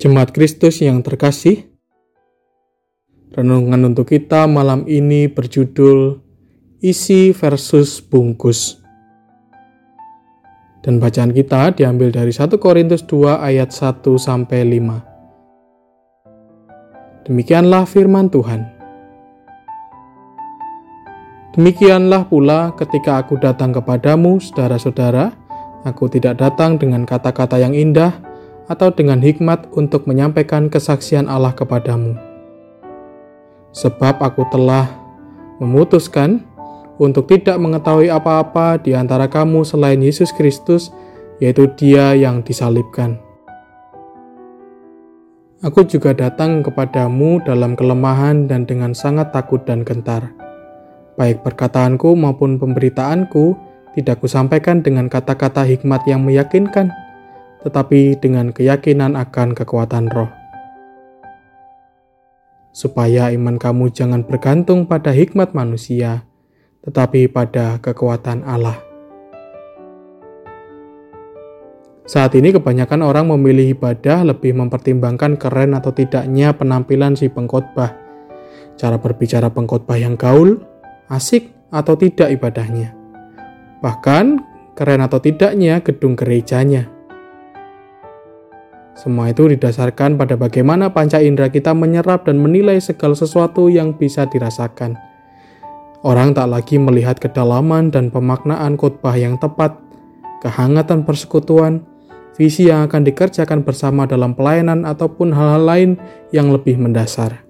Jemaat Kristus yang terkasih, renungan untuk kita malam ini berjudul Isi versus Bungkus. Dan bacaan kita diambil dari 1 Korintus 2 ayat 1 sampai 5. Demikianlah firman Tuhan. Demikianlah pula ketika aku datang kepadamu, saudara-saudara, aku tidak datang dengan kata-kata yang indah, atau dengan hikmat untuk menyampaikan kesaksian Allah kepadamu. Sebab aku telah memutuskan untuk tidak mengetahui apa-apa di antara kamu selain Yesus Kristus, yaitu Dia yang disalibkan. Aku juga datang kepadamu dalam kelemahan dan dengan sangat takut dan gentar. Baik perkataanku maupun pemberitaanku tidak kusampaikan dengan kata-kata hikmat yang meyakinkan, tetapi dengan keyakinan akan kekuatan roh. Supaya iman kamu jangan bergantung pada hikmat manusia, tetapi pada kekuatan Allah. Saat ini kebanyakan orang memilih ibadah lebih mempertimbangkan keren atau tidaknya penampilan si pengkhotbah, cara berbicara pengkhotbah yang gaul, asik atau tidak ibadahnya. Bahkan keren atau tidaknya gedung gerejanya. Semua itu didasarkan pada bagaimana panca indera kita menyerap dan menilai segala sesuatu yang bisa dirasakan. Orang tak lagi melihat kedalaman dan pemaknaan khotbah yang tepat, kehangatan persekutuan, visi yang akan dikerjakan bersama dalam pelayanan ataupun hal-hal lain yang lebih mendasar.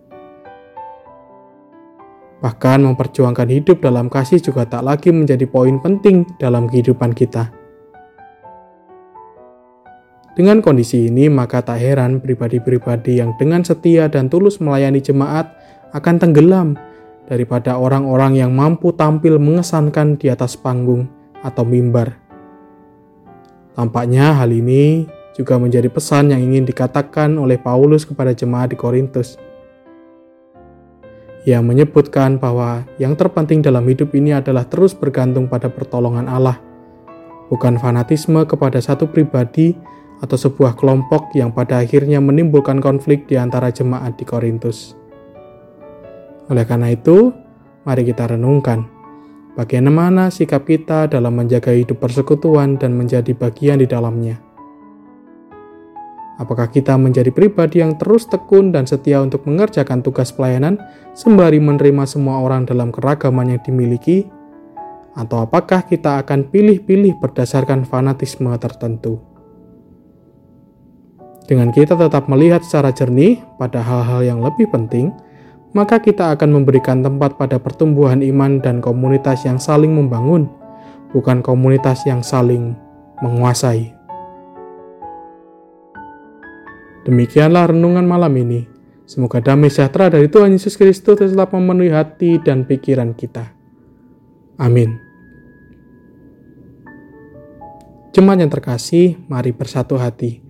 Bahkan memperjuangkan hidup dalam kasih juga tak lagi menjadi poin penting dalam kehidupan kita. Dengan kondisi ini, maka tak heran pribadi-pribadi yang dengan setia dan tulus melayani jemaat akan tenggelam daripada orang-orang yang mampu tampil mengesankan di atas panggung atau mimbar. Tampaknya hal ini juga menjadi pesan yang ingin dikatakan oleh Paulus kepada jemaat di Korintus. Ia menyebutkan bahwa yang terpenting dalam hidup ini adalah terus bergantung pada pertolongan Allah, bukan fanatisme kepada satu pribadi atau sebuah kelompok yang pada akhirnya menimbulkan konflik di antara jemaat di Korintus. Oleh karena itu, mari kita renungkan bagaimana sikap kita dalam menjaga hidup persekutuan dan menjadi bagian di dalamnya. Apakah kita menjadi pribadi yang terus tekun dan setia untuk mengerjakan tugas pelayanan sembari menerima semua orang dalam keragaman yang dimiliki? Atau apakah kita akan pilih-pilih berdasarkan fanatisme tertentu? Dengan kita tetap melihat secara jernih pada hal-hal yang lebih penting, maka kita akan memberikan tempat pada pertumbuhan iman dan komunitas yang saling membangun, bukan komunitas yang saling menguasai. Demikianlah renungan malam ini. Semoga damai sejahtera dari Tuhan Yesus Kristus tetap memenuhi hati dan pikiran kita. Amin. Jemaat yang terkasih, mari bersatu hati